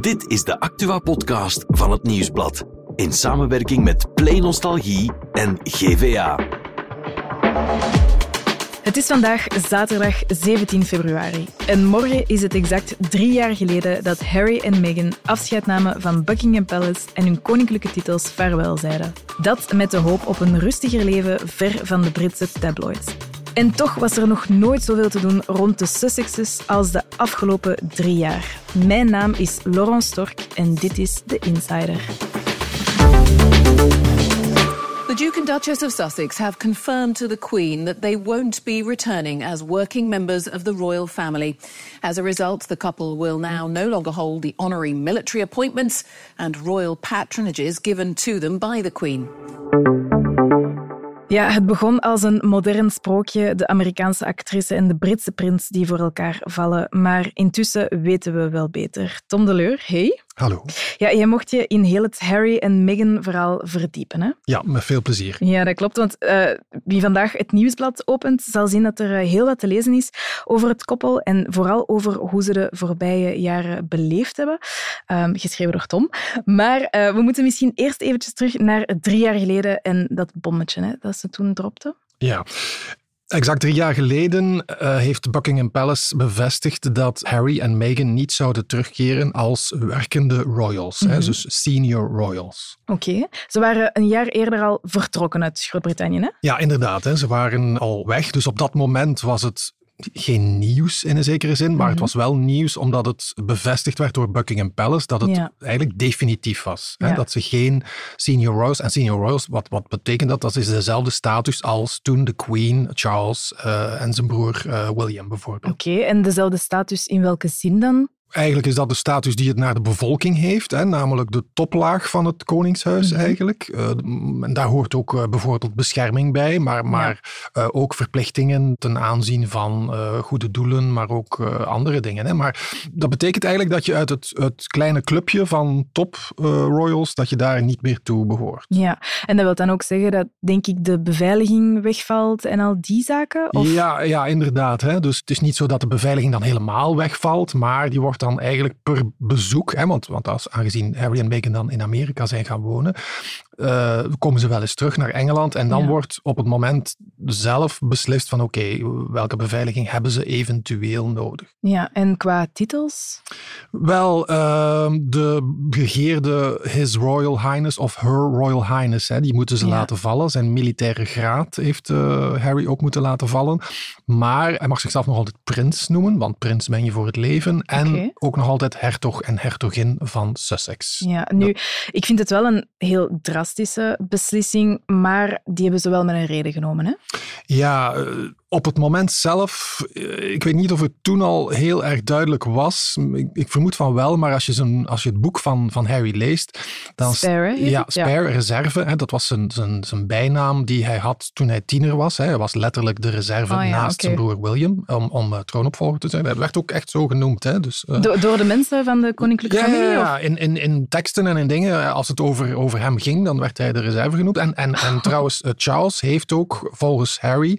Dit is de Actua-podcast van het Nieuwsblad. In samenwerking met Play Nostalgie en GVA. Het is vandaag zaterdag 17 februari. En morgen is het exact drie jaar geleden dat Harry en Meghan afscheid namen van Buckingham Palace en hun koninklijke titels vaarwel zeiden. Dat met de hoop op een rustiger leven ver van de Britse tabloids. En toch was er nog nooit zoveel te doen rond de Sussexes als de afgelopen drie jaar. Mijn naam is Laurence Stork en dit is The Insider. The Duke and Duchess of Sussex have confirmed to the Queen that they won't be returning as working members of the royal family. As a result, the couple will now no longer hold the honorary military appointments and royal patronages given to them by the Queen. Ja, het begon als een modern sprookje, de Amerikaanse actrice en de Britse prins die voor elkaar vallen. Maar intussen weten we wel beter. Tom de Leur, hey. Hallo. Ja, jij mocht je in heel het Harry en Meghan verhaal verdiepen, hè? Ja, met veel plezier. Ja, dat klopt. Want uh, wie vandaag het nieuwsblad opent, zal zien dat er heel wat te lezen is over het koppel en vooral over hoe ze de voorbije jaren beleefd hebben. Um, geschreven door Tom. Maar uh, we moeten misschien eerst eventjes terug naar drie jaar geleden en dat bommetje hè, dat ze toen dropte. Ja, Exact drie jaar geleden uh, heeft Buckingham Palace bevestigd dat Harry en Meghan niet zouden terugkeren als werkende royals, mm -hmm. hè, dus senior royals. Oké, okay. ze waren een jaar eerder al vertrokken uit Groot-Brittannië, hè? Ja, inderdaad. Hè. Ze waren al weg, dus op dat moment was het geen nieuws in een zekere zin, maar mm -hmm. het was wel nieuws omdat het bevestigd werd door Buckingham Palace dat het ja. eigenlijk definitief was. Hè? Ja. Dat ze geen senior royals, en senior royals, wat, wat betekent dat? Dat is dezelfde status als toen de Queen, Charles uh, en zijn broer uh, William bijvoorbeeld. Oké, okay, en dezelfde status in welke zin dan? Eigenlijk is dat de status die het naar de bevolking heeft, hè, namelijk de toplaag van het Koningshuis mm -hmm. eigenlijk. Uh, en daar hoort ook uh, bijvoorbeeld bescherming bij, maar, maar ja. uh, ook verplichtingen ten aanzien van goede doelen, maar ook andere dingen. Hè. Maar dat betekent eigenlijk dat je uit het, het kleine clubje van top royals, dat je daar niet meer toe behoort. Ja, en dat wil dan ook zeggen dat, denk ik, de beveiliging wegvalt en al die zaken? Of? Ja, ja, inderdaad. Hè. Dus het is niet zo dat de beveiliging dan helemaal wegvalt, maar die wordt dan eigenlijk per bezoek, hè, want, want als, aangezien Harry en Meghan dan in Amerika zijn gaan wonen, uh, komen ze wel eens terug naar Engeland en dan ja. wordt op het moment zelf beslist van oké, okay, welke beveiliging hebben ze eventueel nodig. Ja, en qua titels? Wel, uh, de begeerde His Royal Highness of Her Royal Highness, hè, die moeten ze ja. laten vallen. Zijn militaire graad heeft uh, Harry ook moeten laten vallen. Maar hij mag zichzelf nog altijd prins noemen, want prins ben je voor het leven. En okay. ook nog altijd hertog en hertogin van Sussex. Ja, nu, dat... ik vind het wel een heel drastische beslissing, maar die hebben ze wel met een reden genomen, hè? Ja, op het moment zelf, ik weet niet of het toen al heel erg duidelijk was. Ik, ik vermoed van wel, maar als je, zijn, als je het boek van, van Harry leest, dan... Spare, ja, Spare, ja. Reserve. Hè, dat was zijn, zijn, zijn bijnaam die hij had toen hij tiener was. Hè. Hij was letterlijk de reserve oh, ja, naast okay. zijn broer William, om, om uh, troonopvolger te zijn. Dat werd ook echt zo genoemd. Hè. Dus, uh, Do door de mensen van de koninklijke familie? Ja, in, in, in teksten en in dingen, als het over, over hem ging, dan werd hij de reserve genoemd. En, en, en trouwens, uh, Charles heeft ook volgens Harry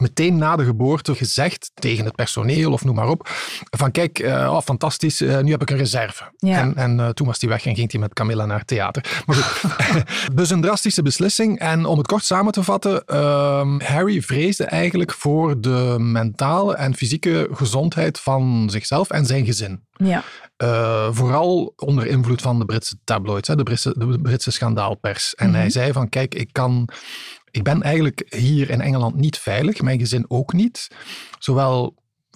meteen na de geboorte gezegd tegen het personeel of noem maar op, van kijk, uh, oh, fantastisch, uh, nu heb ik een reserve. Ja. En, en uh, toen was hij weg en ging hij met Camilla naar het theater. Maar goed, dus een drastische beslissing. En om het kort samen te vatten, ehm, Harry vreesde eigenlijk voor de mentale en fysieke gezondheid van zichzelf en zijn gezin. Ja. Uh, vooral onder invloed van de Britse tabloids, hè, de, Britse, de Britse schandaalpers. En mm -hmm. hij zei van, kijk, ik kan... Ik ben eigenlijk hier in Engeland niet veilig, mijn gezin ook niet. Zowel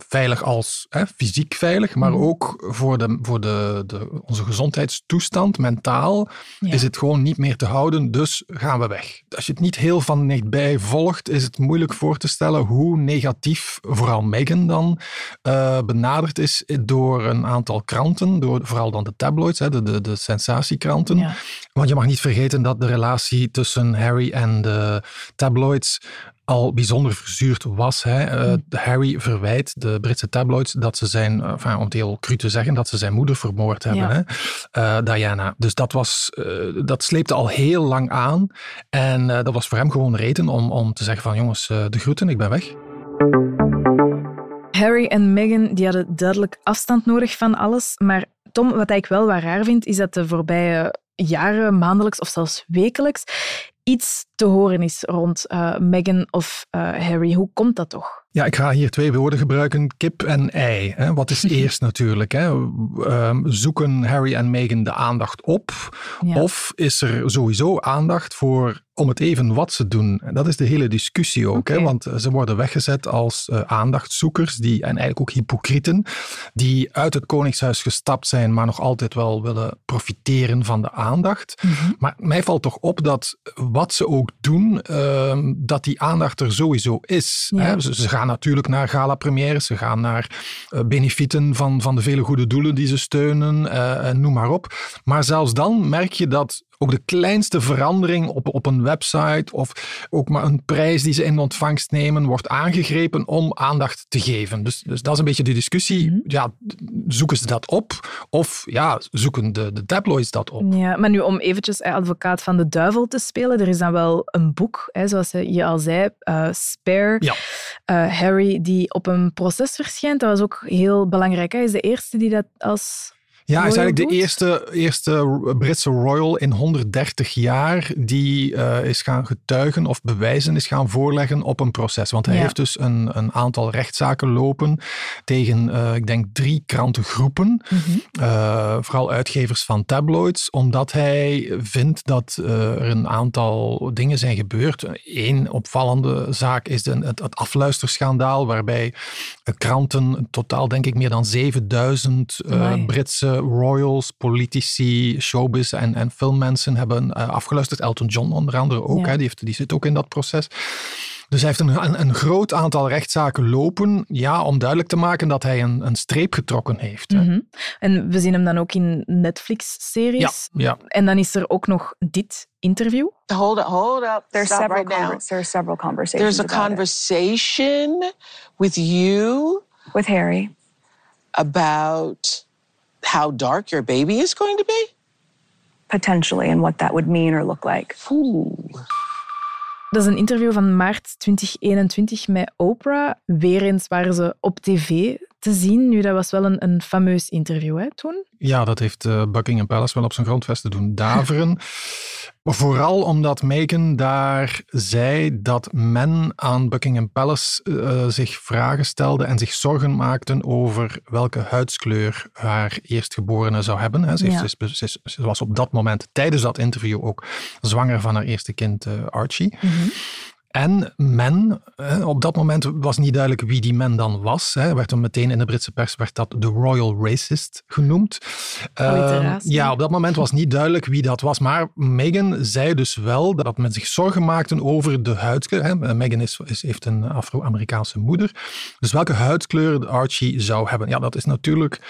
veilig als hè, fysiek veilig, maar ook voor, de, voor de, de, onze gezondheidstoestand, mentaal, ja. is het gewoon niet meer te houden, dus gaan we weg. Als je het niet heel van dichtbij volgt, is het moeilijk voor te stellen hoe negatief vooral Meghan dan uh, benaderd is door een aantal kranten, door vooral dan de tabloids, hè, de, de, de sensatiekranten. Ja. Want je mag niet vergeten dat de relatie tussen Harry en de tabloids al bijzonder verzuurd was. Hè. Uh, Harry verwijt de Britse tabloids dat ze zijn, enfin, om het heel cru te zeggen, dat ze zijn moeder vermoord hebben, ja. hè. Uh, Diana. Dus dat, was, dat sleepte al heel lang aan. En dat was voor hem gewoon reden om, om te zeggen van jongens, de groeten, ik ben weg. Harry en Meghan die hadden duidelijk afstand nodig van alles. Maar Tom, wat ik wel wat raar vind, is dat de voorbije jaren, maandelijks of zelfs wekelijks, iets te horen is rond uh, Meghan of uh, Harry. Hoe komt dat toch? Ja, ik ga hier twee woorden gebruiken, kip en ei. Hè. Wat is eerst natuurlijk? Hè? Um, zoeken Harry en Meghan de aandacht op? Ja. Of is er sowieso aandacht voor om het even wat ze doen? En dat is de hele discussie ook. Okay. Hè? Want ze worden weggezet als uh, aandachtzoekers die, en eigenlijk ook hypocrieten die uit het koningshuis gestapt zijn, maar nog altijd wel willen profiteren van de aandacht. Mm -hmm. Maar mij valt toch op dat wat ze ook doen, uh, dat die aandacht er sowieso is. Ja. Hè? Ze, ze gaan natuurlijk naar gala-premières, ze gaan naar uh, benefieten van, van de vele goede doelen die ze steunen, uh, noem maar op. Maar zelfs dan merk je dat ook de kleinste verandering op, op een website of ook maar een prijs die ze in ontvangst nemen, wordt aangegrepen om aandacht te geven. Dus, dus dat is een beetje de discussie. -hmm. Ja, zoeken ze dat op of ja, zoeken de, de tabloids dat op? Ja, maar nu om eventjes advocaat van de duivel te spelen, er is dan wel een boek, hè, zoals je al zei, uh, Spare, ja. uh, Harry, die op een proces verschijnt. Dat was ook heel belangrijk. Hij is de eerste die dat als ja, hij is eigenlijk de eerste, eerste Britse royal in 130 jaar die uh, is gaan getuigen of bewijzen is gaan voorleggen op een proces. Want hij ja. heeft dus een, een aantal rechtszaken lopen tegen, uh, ik denk, drie krantengroepen. Mm -hmm. uh, vooral uitgevers van tabloids, omdat hij vindt dat er een aantal dingen zijn gebeurd. Eén opvallende zaak is de, het, het afluisterschandaal, waarbij kranten, totaal denk ik meer dan 7000 Britse royals, politici, showbiz en, en filmmensen hebben uh, afgeluisterd. Elton John onder andere ook, ja. hè, die, heeft, die zit ook in dat proces. Dus hij heeft een, een, een, groot aantal rechtszaken lopen, ja, om duidelijk te maken dat hij een, een streep getrokken heeft. Mm -hmm. En we zien hem dan ook in Netflix-series. Ja, ja. En dan is er ook nog dit interview. Hold up, hold up. There's Stop several right now. There's several conversations. There's a conversation it. with you. With Harry. About how dark your baby is going to be? Potentially, and what that would mean or look like. Ooh. Dat is een interview van maart 2021 met Oprah. Weer eens waren ze op tv te zien. Nu, dat was wel een, een fameus interview hè, toen. Ja, dat heeft uh, Buckingham Palace wel op zijn grondvesten doen daveren. maar vooral omdat Meghan daar zei dat men aan Buckingham Palace uh, zich vragen stelde en zich zorgen maakten over welke huidskleur haar eerstgeborene zou hebben. Hè. Ze, heeft, ja. ze, ze, ze, was op dat moment, tijdens dat interview ook, zwanger van haar eerste kind, uh, Archie. Mm -hmm. En men, op dat moment was niet duidelijk wie die men dan was. Hè. Werd dan meteen in de Britse pers werd dat de Royal Racist genoemd. Uh, ja, op dat moment was niet duidelijk wie dat was. Maar Meghan zei dus wel dat men zich zorgen maakte over de huidskleur. Meghan is, is, heeft een Afro-Amerikaanse moeder. Dus welke huidskleur Archie zou hebben. Ja, dat is natuurlijk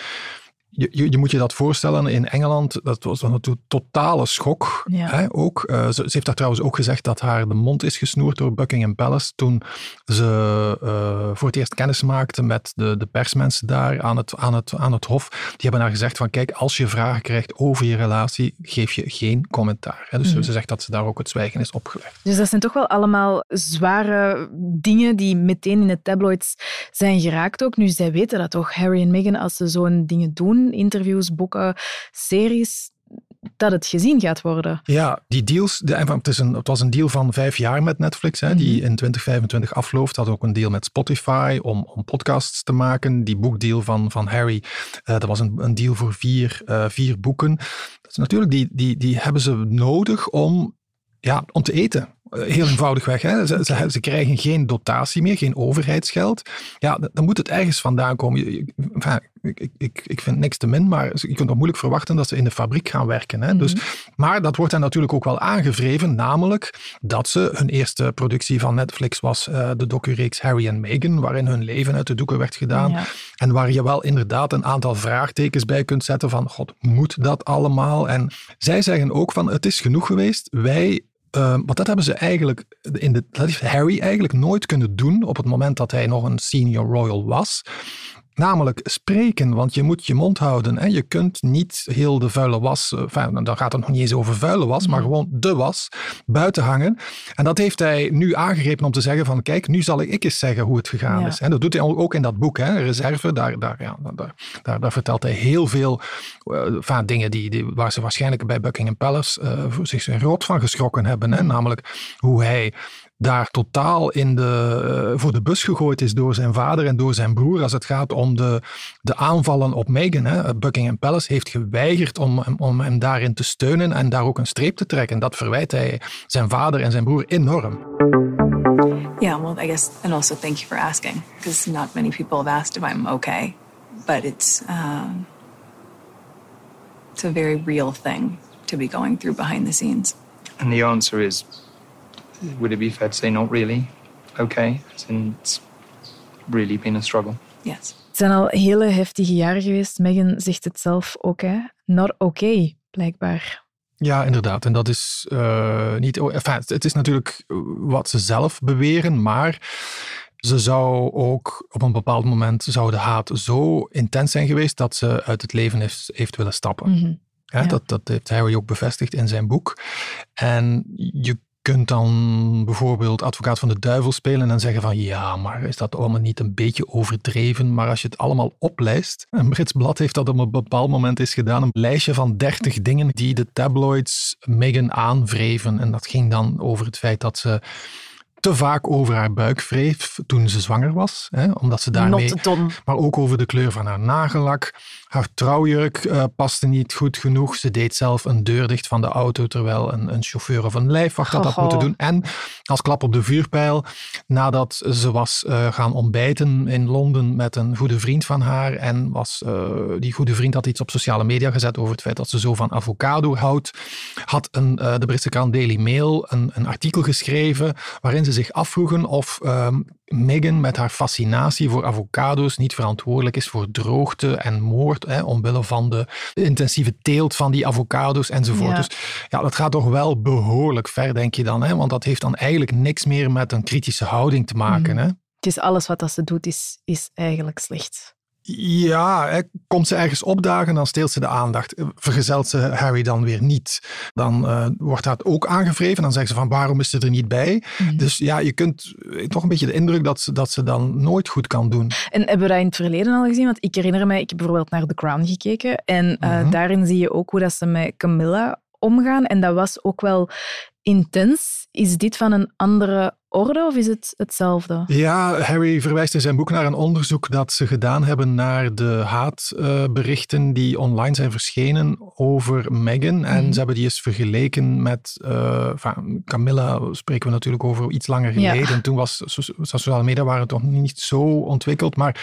je, je, je, moet je dat voorstellen, in Engeland, dat was een totale schok. Ja. Hè, ook. Uh, ze, ze, heeft daar trouwens ook gezegd dat haar de mond is gesnoerd door Buckingham Palace toen ze uh, voor het eerst kennis maakte met de, de persmensen daar aan het, aan, het, aan het hof. Die hebben haar gezegd van, kijk, als je vragen krijgt over je relatie, geef je geen commentaar. Hè. Dus mm. ze zegt dat ze daar ook het zwijgen is opgelegd. Dus dat zijn toch wel allemaal zware dingen die meteen in de tabloids zijn geraakt ook. Nu, zij weten dat toch, Harry en Meghan, als ze zo'n dingen doen, interviews, boeken, series, dat het gezien gaat worden. Ja, die deals, de, het, is een, het was een deal van vijf jaar met Netflix, hè, die in 2025 afloopt. Had ook een deal met Spotify om, om podcasts te maken. Die boekdeal van, van Harry, uh, dat was een, een deal voor vier, uh, vier boeken. Dat is natuurlijk, die, die, die hebben ze nodig om, ja, om te eten. Heel eenvoudigweg. Hè? Ze, ze, ze, krijgen geen dotatie meer, geen overheidsgeld. Ja, dan moet het ergens vandaan komen. Enfin, ik, ik, ik vind niks te min, maar je kunt toch moeilijk verwachten dat ze in de fabriek gaan werken. Hè? Mm -hmm. dus, maar dat wordt hen natuurlijk ook wel aangevreven, namelijk dat ze hun eerste productie van Netflix was uh, de docureeks Harry en Meghan, waarin hun leven uit de doeken werd gedaan. Ja. En waar je wel inderdaad een aantal vraagtekens bij kunt zetten van, god, moet dat allemaal? En zij zeggen ook van, het is genoeg geweest, wij Uh, want dat hebben ze eigenlijk, in de, dat heeft Harry eigenlijk nooit kunnen doen op het moment dat hij nog een senior royal was. Namelijk spreken, want je moet je mond houden. Hè. Je kunt niet heel de vuile was, eh, enfin, dan gaat het nog niet eens over vuile was, maar gewoon de was, buiten hangen. En dat heeft hij nu aangegrepen om te zeggen van, kijk, nu zal ik eens zeggen hoe het gegaan Ja. is. En dat doet hij ook in dat boek, hè, Reserve. Daar, daar, ja, daar, daar, daar vertelt hij heel veel van dingen die, die, waar ze waarschijnlijk bij Buckingham Palace eh, voor zich rood van geschrokken hebben. Hè. Namelijk hoe hij daar totaal in de, eh, voor de bus gegooid is door zijn vader en door zijn broer als het gaat om de, de aanvallen op Meghan. Hè. Buckingham Palace heeft geweigerd om, hem- om hem daarin te steunen en daar ook een streep te trekken. Dat verwijt hij zijn vader en zijn broer enorm. Yeah, well, I guess, and also thank you for asking, because not many people have asked if I'm okay, but it's um, it's a very real thing to be going through behind the scenes. And the answer is would it be fair to say not really? Okay. As in, it's really been a struggle. Yes. Het zijn al hele heftige jaren geweest. Meghan zegt het zelf ook, hè. Not okay, blijkbaar. Ja, inderdaad. En dat is eh, niet. Enfin, het is natuurlijk wat ze zelf beweren, maar ze zou ook op een bepaald moment zou de haat zo intens zijn geweest dat ze uit het leven heeft, heeft willen stappen. Mhm. Hè, Ja. dat, dat heeft Harry ook bevestigd in zijn boek. En je kunt dan bijvoorbeeld advocaat van de duivel spelen en zeggen van ja, maar is dat allemaal niet een beetje overdreven? Maar als je het allemaal oplijst, een Brits blad heeft dat op een bepaald moment is gedaan, een lijstje van 30 dingen die de tabloids Meghan aanwreven. En dat ging dan over het feit dat ze te vaak over haar buik wreef toen ze zwanger was. Hè, omdat ze daarmee maar ook over de kleur van haar nagellak. Haar trouwjurk eh, paste niet goed genoeg. Ze deed zelf een deur dicht van de auto, terwijl een, een chauffeur of een lijfwacht dat had Goh. moeten doen. En als klap op de vuurpijl, nadat ze was eh, gaan ontbijten in Londen met een goede vriend van haar. En was, eh, die goede vriend had iets op sociale media gezet over het feit dat ze zo van avocado houdt. Had een, de Britse krant Daily Mail een, een artikel geschreven waarin ze zich afvroegen of ehm, Meghan met haar fascinatie voor avocado's niet verantwoordelijk is voor droogte en moord, hè, omwille van de intensieve teelt van die avocado's enzovoort. Ja. Dus ja, dat gaat toch wel behoorlijk ver, denk je dan. Hè? Want dat heeft dan eigenlijk niks meer met een kritische houding te maken. Hè? Het is alles wat dat ze doet, is, is eigenlijk slecht. Ja, hè, komt ze ergens opdagen, dan steelt ze de aandacht. Vergezelt ze Harry dan weer niet, dan eh, wordt dat ook aangevreven. Dan zeggen ze van waarom is ze er niet bij? Dus ja, je kunt eh, toch een beetje de indruk dat ze, dat ze dan nooit goed kan doen. En hebben we dat in het verleden al gezien? Want ik herinner mij, ik heb bijvoorbeeld naar The Crown gekeken. En eh, Mhm. daarin zie je ook hoe dat ze met Camilla omgaan. En dat was ook wel intens. Is dit van een andere orde of is het hetzelfde? Ja, Harry verwijst in zijn boek naar een onderzoek dat ze gedaan hebben naar de haatberichten die online zijn verschenen over Meghan. En Mhm. ze hebben die eens vergeleken met eh, enfin, Camilla, spreken we natuurlijk over iets langer geleden. En toen was so- sociale media waren toch niet zo ontwikkeld. Maar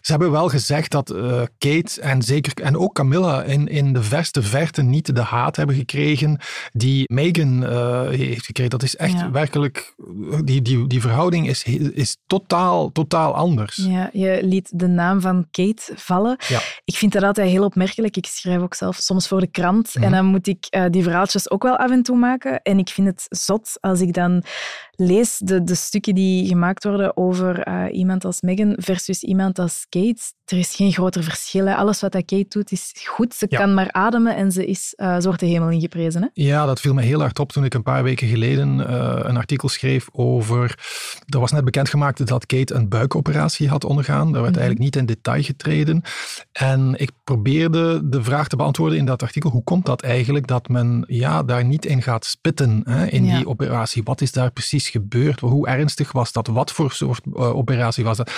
ze hebben wel gezegd dat eh, Kate en zeker en ook Camilla in, in de verste verte niet de haat hebben gekregen die Meghan eh, heeft gekregen. Dat is echt Ja. werkelijk, die, die, die verhouding is, is totaal, totaal anders. Ja, je liet de naam van Kate vallen. Ja. Ik vind dat altijd heel opmerkelijk. Ik schrijf ook zelf soms voor de krant. Mhm. En dan moet ik eh, die verhaaltjes ook wel af en toe maken. En ik vind het zot als ik dan lees de, de stukken die gemaakt worden over eh, iemand als Meghan versus iemand als Kate. Er is geen groter verschil. Hè. Alles wat dat Kate doet is goed. Ze Ja. kan maar ademen en ze is, uh, ze wordt de hemel ingeprezen. Hè? Ja, dat viel me heel hard op toen ik een paar weken geleden eh, een artikel schreef over. Er was net bekendgemaakt dat Kate een buikoperatie had ondergaan. Daar werd Mhm. eigenlijk niet in detail getreden. En ik probeerde de vraag te beantwoorden in dat artikel: hoe komt dat eigenlijk dat men ja, daar niet in gaat spitten hè, in Ja. die operatie? Wat is daar precies gebeurd? Hoe ernstig was dat? Wat voor soort eh, operatie was dat?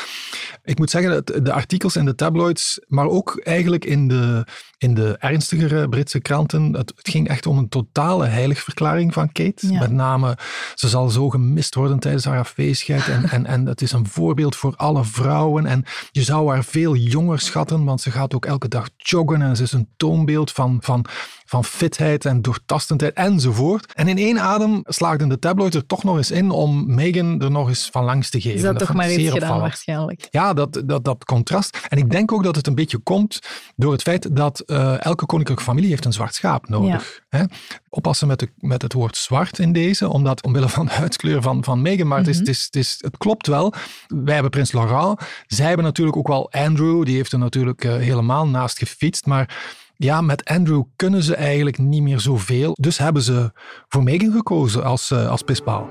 Ik moet zeggen, de artikels in de tabloids, maar ook eigenlijk in de, in de ernstigere Britse kranten, het, het ging echt om een totale heiligverklaring van Kate. Ja. Met name, ze zal zo gemist worden tijdens haar afwezigheid en, en, en het is een voorbeeld voor alle vrouwen en je zou haar veel jonger schatten, want ze gaat ook elke dag joggen en ze is een toonbeeld van, van, van fitheid en doortastendheid enzovoort. En in één adem slaagden de tabloids er toch nog eens in in om Meghan er nog eens van langs te geven. Is dat, toch maar iets gedaan, waarschijnlijk. Ja, dat, dat, dat contrast. En ik denk ook dat het een beetje komt door het feit dat eh, elke koninklijke familie heeft een zwart schaap nodig. Hè? Oppassen met, de, met het woord zwart in deze, omdat omwille van de huidskleur van, van Meghan, maar het, is, het, is, het, is, het klopt wel. Wij hebben prins Laurent. Zij hebben natuurlijk ook wel Andrew, die heeft er natuurlijk eh, helemaal naast gefietst, maar... Ja, met Andrew kunnen ze eigenlijk niet meer zoveel. Dus hebben ze voor Meghan gekozen als, eh, als pispaal.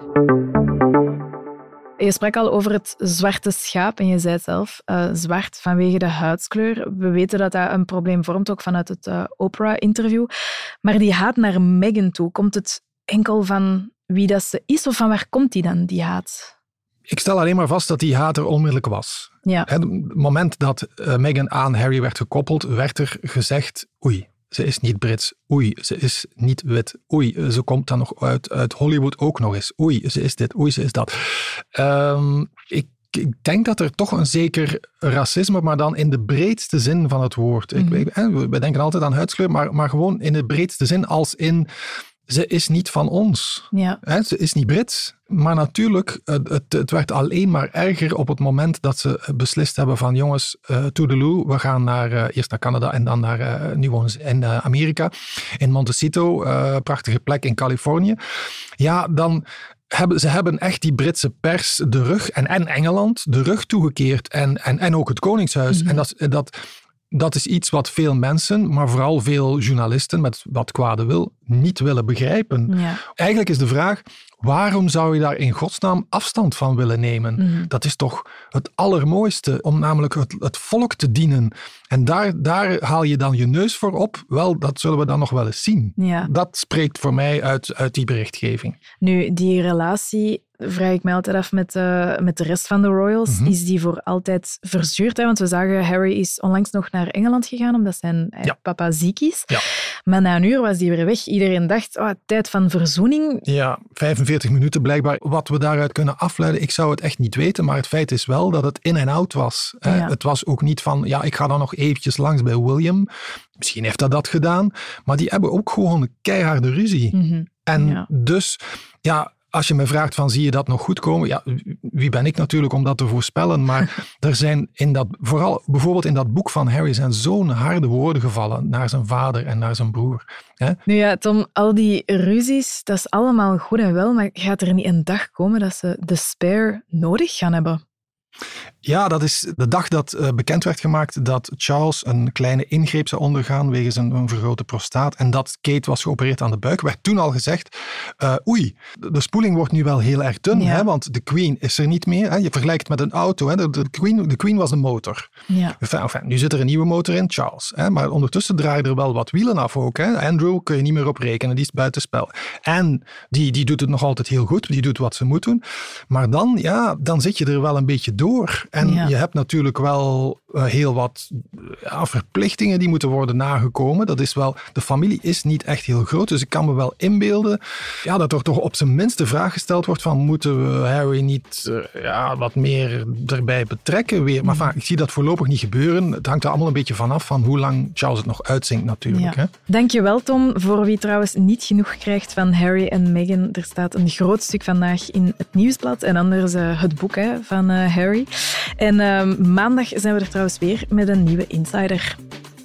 Je sprak al over het zwarte schaap en je zei zelf, eh, zwart vanwege de huidskleur. We weten dat dat een probleem vormt, ook vanuit het eh, Oprah-interview. Maar die haat naar Meghan toe, komt het enkel van wie dat ze is of van waar komt die dan, die haat? Ik stel alleen maar vast dat die haat er onmiddellijk was. Ja. Het moment dat eh, Meghan aan Harry werd gekoppeld, werd er gezegd: oei, ze is niet Brits. Oei, ze is niet wit. Oei, eh, ze komt dan nog uit, uit Hollywood ook nog eens. Oei, ze is dit. Oei, ze is dat. Ehm, ik, ik denk dat er toch een zeker racisme, maar dan in de breedste zin van het woord. We we denken altijd aan huidskleur, maar, maar gewoon in de breedste zin, als in ze is niet van ons. Ja. Ze is niet Brits. Maar natuurlijk, het, het, het werd alleen maar erger op het moment dat ze beslist hebben van jongens, uh, toedeloe, we gaan naar, eh, eerst naar Canada en dan naar, eh, nu wonen in eh, Amerika, in Montecito, eh, prachtige plek in Californië. Ja, dan hebben ze hebben echt die Britse pers de rug, en, en Engeland, de rug toegekeerd en, en, en ook het Koningshuis. En dat, dat, dat is iets wat veel mensen, maar vooral veel journalisten met wat kwade wil, niet willen begrijpen. Ja. Eigenlijk is de vraag, waarom zou je daar in godsnaam afstand van willen nemen? Mhm. Dat is toch het allermooiste, om namelijk het, het volk te dienen. En daar, daar haal je dan je neus voor op. Wel, dat zullen we dan nog wel eens zien. Ja. Dat spreekt voor mij uit, uit die berichtgeving. Nu, die relatie vraag ik mij altijd af met, eh, met de rest van de royals. Mhm. Is die voor altijd verzuurd? Hè? Want we zagen, Harry is onlangs nog naar Engeland gegaan omdat zijn eh, Ja. papa ziek is. Ja. Maar na een uur was die weer weg. Iedereen dacht, oh, tijd van verzoening. Ja, 45 minuten blijkbaar. Wat we daaruit kunnen afleiden, ik zou het echt niet weten. Maar het feit is wel dat het in en out was. hè. Ja. Het was ook niet van, ja, ik ga dan nog eventjes langs bij William. Misschien heeft dat dat gedaan. Maar die hebben ook gewoon een keiharde ruzie. Mhm. En Ja. dus, ja, als je me vraagt van zie je dat nog goed komen? Ja, wie ben ik natuurlijk om dat te voorspellen? Maar er zijn in dat, vooral bijvoorbeeld in dat boek van Harry, zijn zo'n harde woorden gevallen naar zijn vader en naar zijn broer. Hè? Nu ja, Tom, al die ruzies, dat is allemaal goed en wel, maar gaat er niet een dag komen dat ze de spare nodig gaan hebben? Ja, dat is de dag dat eh, bekend werd gemaakt dat Charles een kleine ingreep zou ondergaan wegens een, een vergrote prostaat en dat Kate was geopereerd aan de buik, werd toen al gezegd, eh, oei, de, de spoeling wordt nu wel heel erg dun, Ja. hè, want de Queen is er niet meer. Hè. Je vergelijkt met een auto, hè. De, de Queen, de Queen was een motor. Ja. Enfin, enfin, nu zit er een nieuwe motor in, Charles. Hè, maar ondertussen draaien er wel wat wielen af ook. Hè. Andrew kun je niet meer op rekenen, die is buitenspel. En die, die doet het nog altijd heel goed, die doet wat ze moet doen. Maar dan, ja, dan zit je er wel een beetje door. En Ja. je hebt natuurlijk wel eh, heel wat ja, verplichtingen die moeten worden nagekomen. Dat is wel, de familie is niet echt heel groot, dus ik kan me wel inbeelden ja, dat er toch op zijn minst de vraag gesteld wordt van moeten we Harry niet eh, ja, wat meer erbij betrekken weer. Maar enfin, ik zie dat voorlopig niet gebeuren. Het hangt er allemaal een beetje vanaf van hoe lang Charles het nog uitzinkt natuurlijk. Hè? Ja. Dankjewel, Tom. Voor wie trouwens niet genoeg krijgt van Harry en Meghan, er staat een groot stuk vandaag in het nieuwsblad en anders eh, het boek hè, van eh, Harry. En ehm, maandag zijn we er trouwens weer met een nieuwe Insider.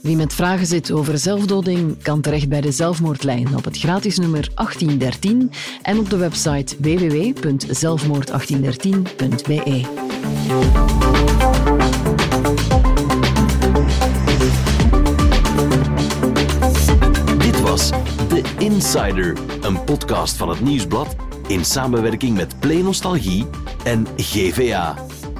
Wie met vragen zit over zelfdoding kan terecht bij de zelfmoordlijn op het gratis nummer 1813 en op de website www.zelfmoord1813.be. Dit was The Insider, een podcast van het Nieuwsblad in samenwerking met Play Nostalgie en GVA.